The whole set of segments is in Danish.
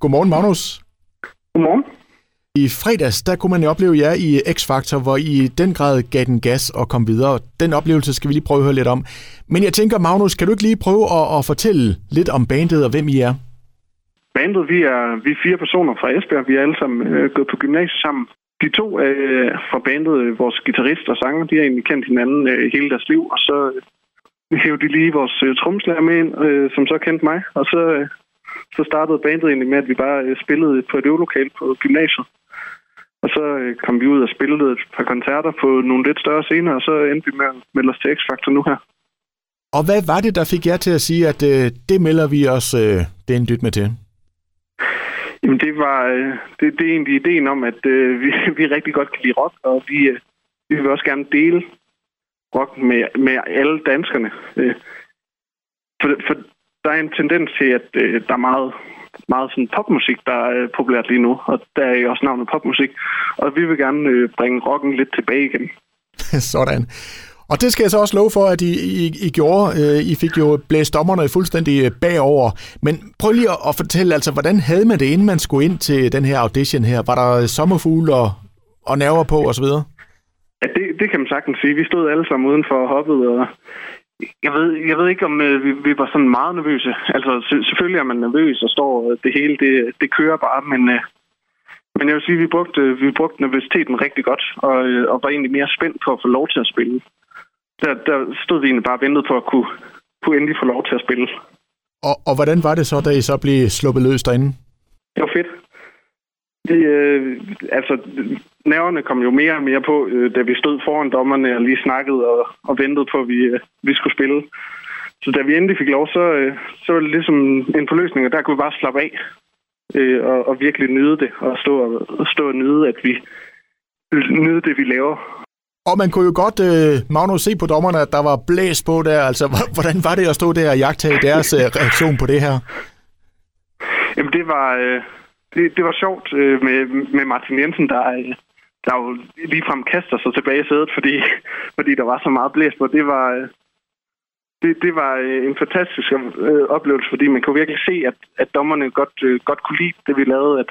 Godmorgen, Magnus. Godmorgen. I fredags, der kunne man jo opleve jer i X-Factor, hvor I i den grad gav den gas og kom videre. Den oplevelse skal vi lige prøve at høre lidt om. Men jeg tænker, Magnus, kan du ikke lige prøve at, at fortælle lidt om bandet og hvem I er? Bandet, vi er, vi er fire personer fra Esbjerg. Vi er alle sammen øh, gået på gymnasiet sammen. De to øh, fra bandet, øh, vores guitarist og sanger, de har egentlig kendt hinanden øh, hele deres liv. Og så øh, hævde de lige vores øh, tromslærer med ind, øh, som så kendte mig. Og så, øh, så startede bandet egentlig med, at vi bare øh, spillede på et øvelokale på gymnasiet. Og så øh, kom vi ud og spillede et par koncerter på nogle lidt større scener, og så endte vi med at melde os til X-Factor nu her. Og hvad var det, der fik jer til at sige, at øh, det melder vi os øh, den dyt med til? Jamen det var øh, det, det er egentlig ideen om, at øh, vi, vi rigtig godt kan lide rock, og vi, øh, vi vil også gerne dele rock med, med alle danskerne. Øh, for, for der er en tendens til, at øh, der er meget meget sådan popmusik, der er populært lige nu, og der er også navnet popmusik. Og vi vil gerne øh, bringe rocken lidt tilbage igen. Sådan. Og det skal jeg så også love for, at I, I, I gjorde. Øh, I fik jo blæst dommerne fuldstændig øh, bagover. Men prøv lige at fortælle, altså, hvordan havde man det, inden man skulle ind til den her audition her? Var der sommerfugle og, og nerver på osv.? Ja, det, det kan man sagtens sige. Vi stod alle sammen uden for hoppet, og jeg ved, jeg ved ikke, om øh, vi, vi var sådan meget nervøse. Altså, selvfølgelig er man nervøs og står øh, det hele, det, det kører bare, men, øh, men jeg vil sige, at vi brugte, vi brugte nervøsiteten rigtig godt, og, øh, og var egentlig mere spændt på at få lov til at spille. Der, der stod vi egentlig bare ventet på at kunne, kunne endelig få lov til at spille. Og, og hvordan var det så, da I så blev sluppet løs derinde? Det var fedt. Det, øh, altså, nerverne kom jo mere og mere på, øh, da vi stod foran dommerne og lige snakkede og, og ventede på, at vi, øh, vi skulle spille. Så da vi endelig fik lov, så, øh, så var det ligesom en forløsning, og der kunne vi bare slappe af øh, og, og virkelig nyde det, og stå og, stå og nyde, at vi nyde det, vi laver. Og man kunne jo godt, øh, Magnus, se på dommerne, at der var blæs på der. Altså, hvordan var det at stå der og jagtage deres øh, reaktion på det her? Jamen, det var... Øh, det, det var sjovt øh, med, med Martin Jensen, der, øh, der jo ligefrem kaster sig tilbage i sædet, fordi, fordi der var så meget blæs på. Det var, øh, det, det var øh, en fantastisk øh, oplevelse, fordi man kunne virkelig se, at, at dommerne godt, øh, godt kunne lide det, vi lavede, at,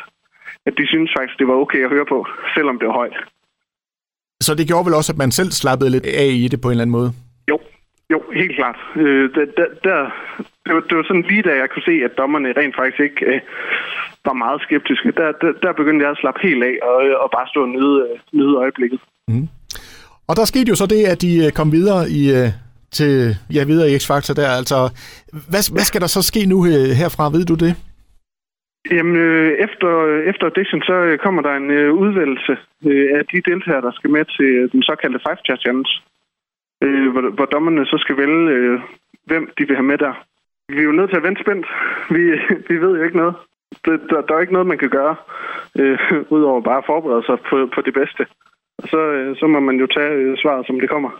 at de synes faktisk, det var okay at høre på, selvom det var højt. Så det gjorde vel også, at man selv slappede lidt af i det på en eller anden måde? Jo, jo, helt klart. Øh, der, der, der, det, var, det var sådan lige da jeg kunne se, at dommerne rent faktisk ikke øh, var meget skeptiske. Der, der, der begyndte jeg at slappe helt af og, og bare stå og nyde, øh, nyde øjeblikket. Mm. Og der skete jo så det, at de øh, kom videre i, øh, til, ja, videre i X-Factor der. Altså, hvad, hvad skal der så ske nu herfra? Ved du det? Jamen, øh, efter, efter audition, så kommer der en øh, udvælgelse øh, af de deltagere, der skal med til den såkaldte Five Chat Challenge, øh, hvor, hvor dommerne så skal vælge, øh, hvem de vil have med der. Vi er jo nødt til at vente spændt. Vi, vi ved jo ikke noget det, der, der er ikke noget, man kan gøre, øh, udover bare at forberede sig på, på det bedste. Og så, øh, så må man jo tage øh, svaret, som det kommer.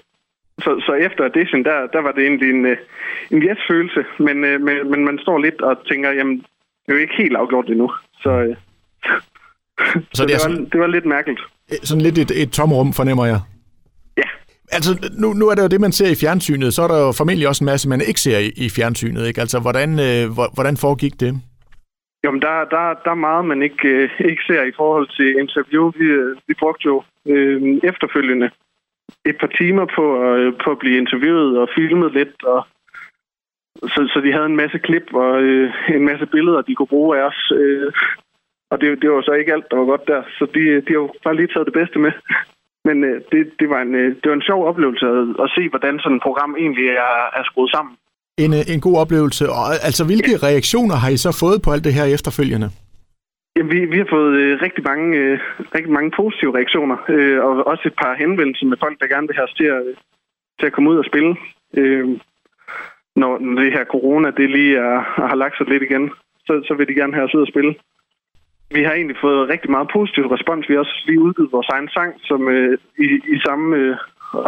Så, så efter audition, der, der var det egentlig en, øh, en yes-følelse, men, øh, men, men man står lidt og tænker, jamen, det er jo ikke helt afgjort endnu. Så, øh, så, så det, det, var, det var lidt mærkeligt. Sådan lidt et, et tomrum, fornemmer jeg. Altså, nu, nu er det jo det, man ser i fjernsynet. Så er der jo formentlig også en masse, man ikke ser i, i fjernsynet. Ikke? Altså, hvordan, øh, hvordan foregik det? Jamen, der, der, der er meget, man ikke, øh, ikke ser i forhold til interview. Vi, øh, vi brugte jo øh, efterfølgende et par timer på, øh, på at blive interviewet og filmet lidt. Og, så, så de havde en masse klip og øh, en masse billeder, de kunne bruge af os. Øh, og det, det var så ikke alt, der var godt der. Så de, de har jo bare lige taget det bedste med. Men øh, det, det, var en, øh, det var en sjov oplevelse at, at se, hvordan sådan et program egentlig er, er skruet sammen en, øh, en god oplevelse. Og, altså, hvilke reaktioner har I så fået på alt det her efterfølgende? Jamen, vi, vi har fået øh, rigtig, mange, øh, rigtig mange positive reaktioner, øh, og også et par henvendelser med folk, der gerne vil have os til at, til at komme ud og spille. Øh, når, når det her corona det lige er, har lagt sig lidt igen, så, så vil de gerne have os ud og spille. Vi har egentlig fået rigtig meget positiv respons. Vi har også lige udgivet vores egen sang, som øh, i, i samme øh,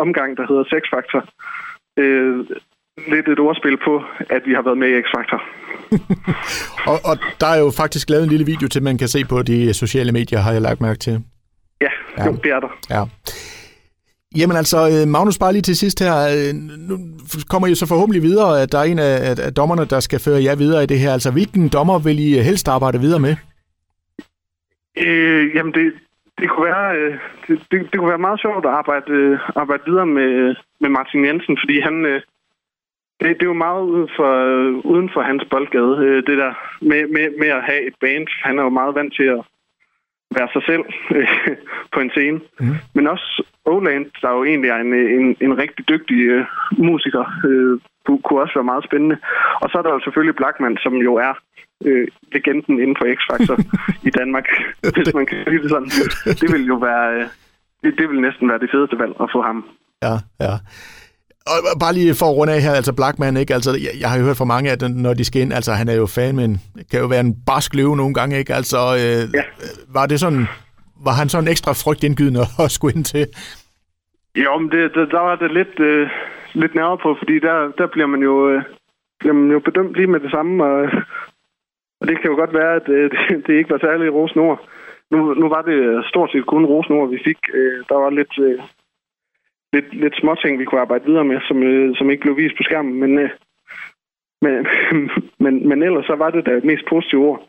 omgang, der hedder Sex Factor. Øh, lidt et ordspil på, at vi har været med i X-Factor. og, og der er jo faktisk lavet en lille video til, man kan se på de sociale medier, har jeg lagt mærke til. Ja, ja. Jo, det er der. Ja. Jamen altså, øh, Magnus, bare lige til sidst her. Øh, nu kommer I så forhåbentlig videre, at der er en af, af dommerne, der skal føre jer videre i det her. Altså, hvilken dommer vil I helst arbejde videre med? Øh, jamen, det, det kunne være, øh, det, det, det kunne være meget sjovt at arbejde, øh, arbejde videre med, med Martin Jensen, fordi han, øh, det, det er jo meget uden for, øh, uden for hans boldgade, øh, det der med, med, med at have et band. Han er jo meget vant til at være sig selv øh, på en scene. Mm. Men også Oland, der jo egentlig er en, en, en rigtig dygtig øh, musiker, øh, kunne også være meget spændende. Og så er der jo selvfølgelig Blackman, som jo er øh, legenden inden for X-Factor i Danmark, hvis man kan sige det sådan. Det vil jo være... Øh, det, det vil næsten være det fedeste valg at få ham. Ja, ja. Og bare lige for at runde af her, altså Blackman, ikke? Altså, jeg, jeg har jo hørt fra mange, at når de skal ind, altså han er jo fan, men kan jo være en barsk løve nogle gange, ikke? Altså, øh, ja. var det sådan, var han sådan ekstra frygtindgydende at skulle ind til? Jo, men det, det, der var det lidt, øh, lidt nærmere på, fordi der, der bliver man jo øh, bliver man jo bedømt lige med det samme, og, og det kan jo godt være, at øh, det, det ikke var særlig rosnord. Nu, nu var det stort set kun rosnord, vi fik. Øh, der var lidt, øh, lidt, lidt småting, vi kunne arbejde videre med, som, øh, som ikke blev vist på skærmen. Men, øh, men, men, men ellers så var det da et mest positive ord.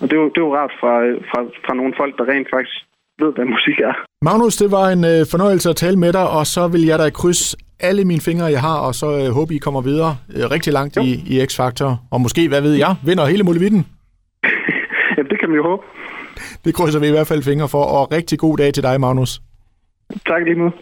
Og det var, det var rart fra, øh, fra, fra nogle folk, der rent faktisk ved, hvad musik er. Magnus, det var en øh, fornøjelse at tale med dig, og så vil jeg da krydse alle mine fingre, jeg har, og så øh, håber, I kommer videre øh, rigtig langt i, i X-Factor. Og måske, hvad ved jeg, vinder hele muligheden. Jamen, det kan man jo håbe. Det krydser vi i hvert fald fingre for, og rigtig god dag til dig, Magnus. Tak lige måde.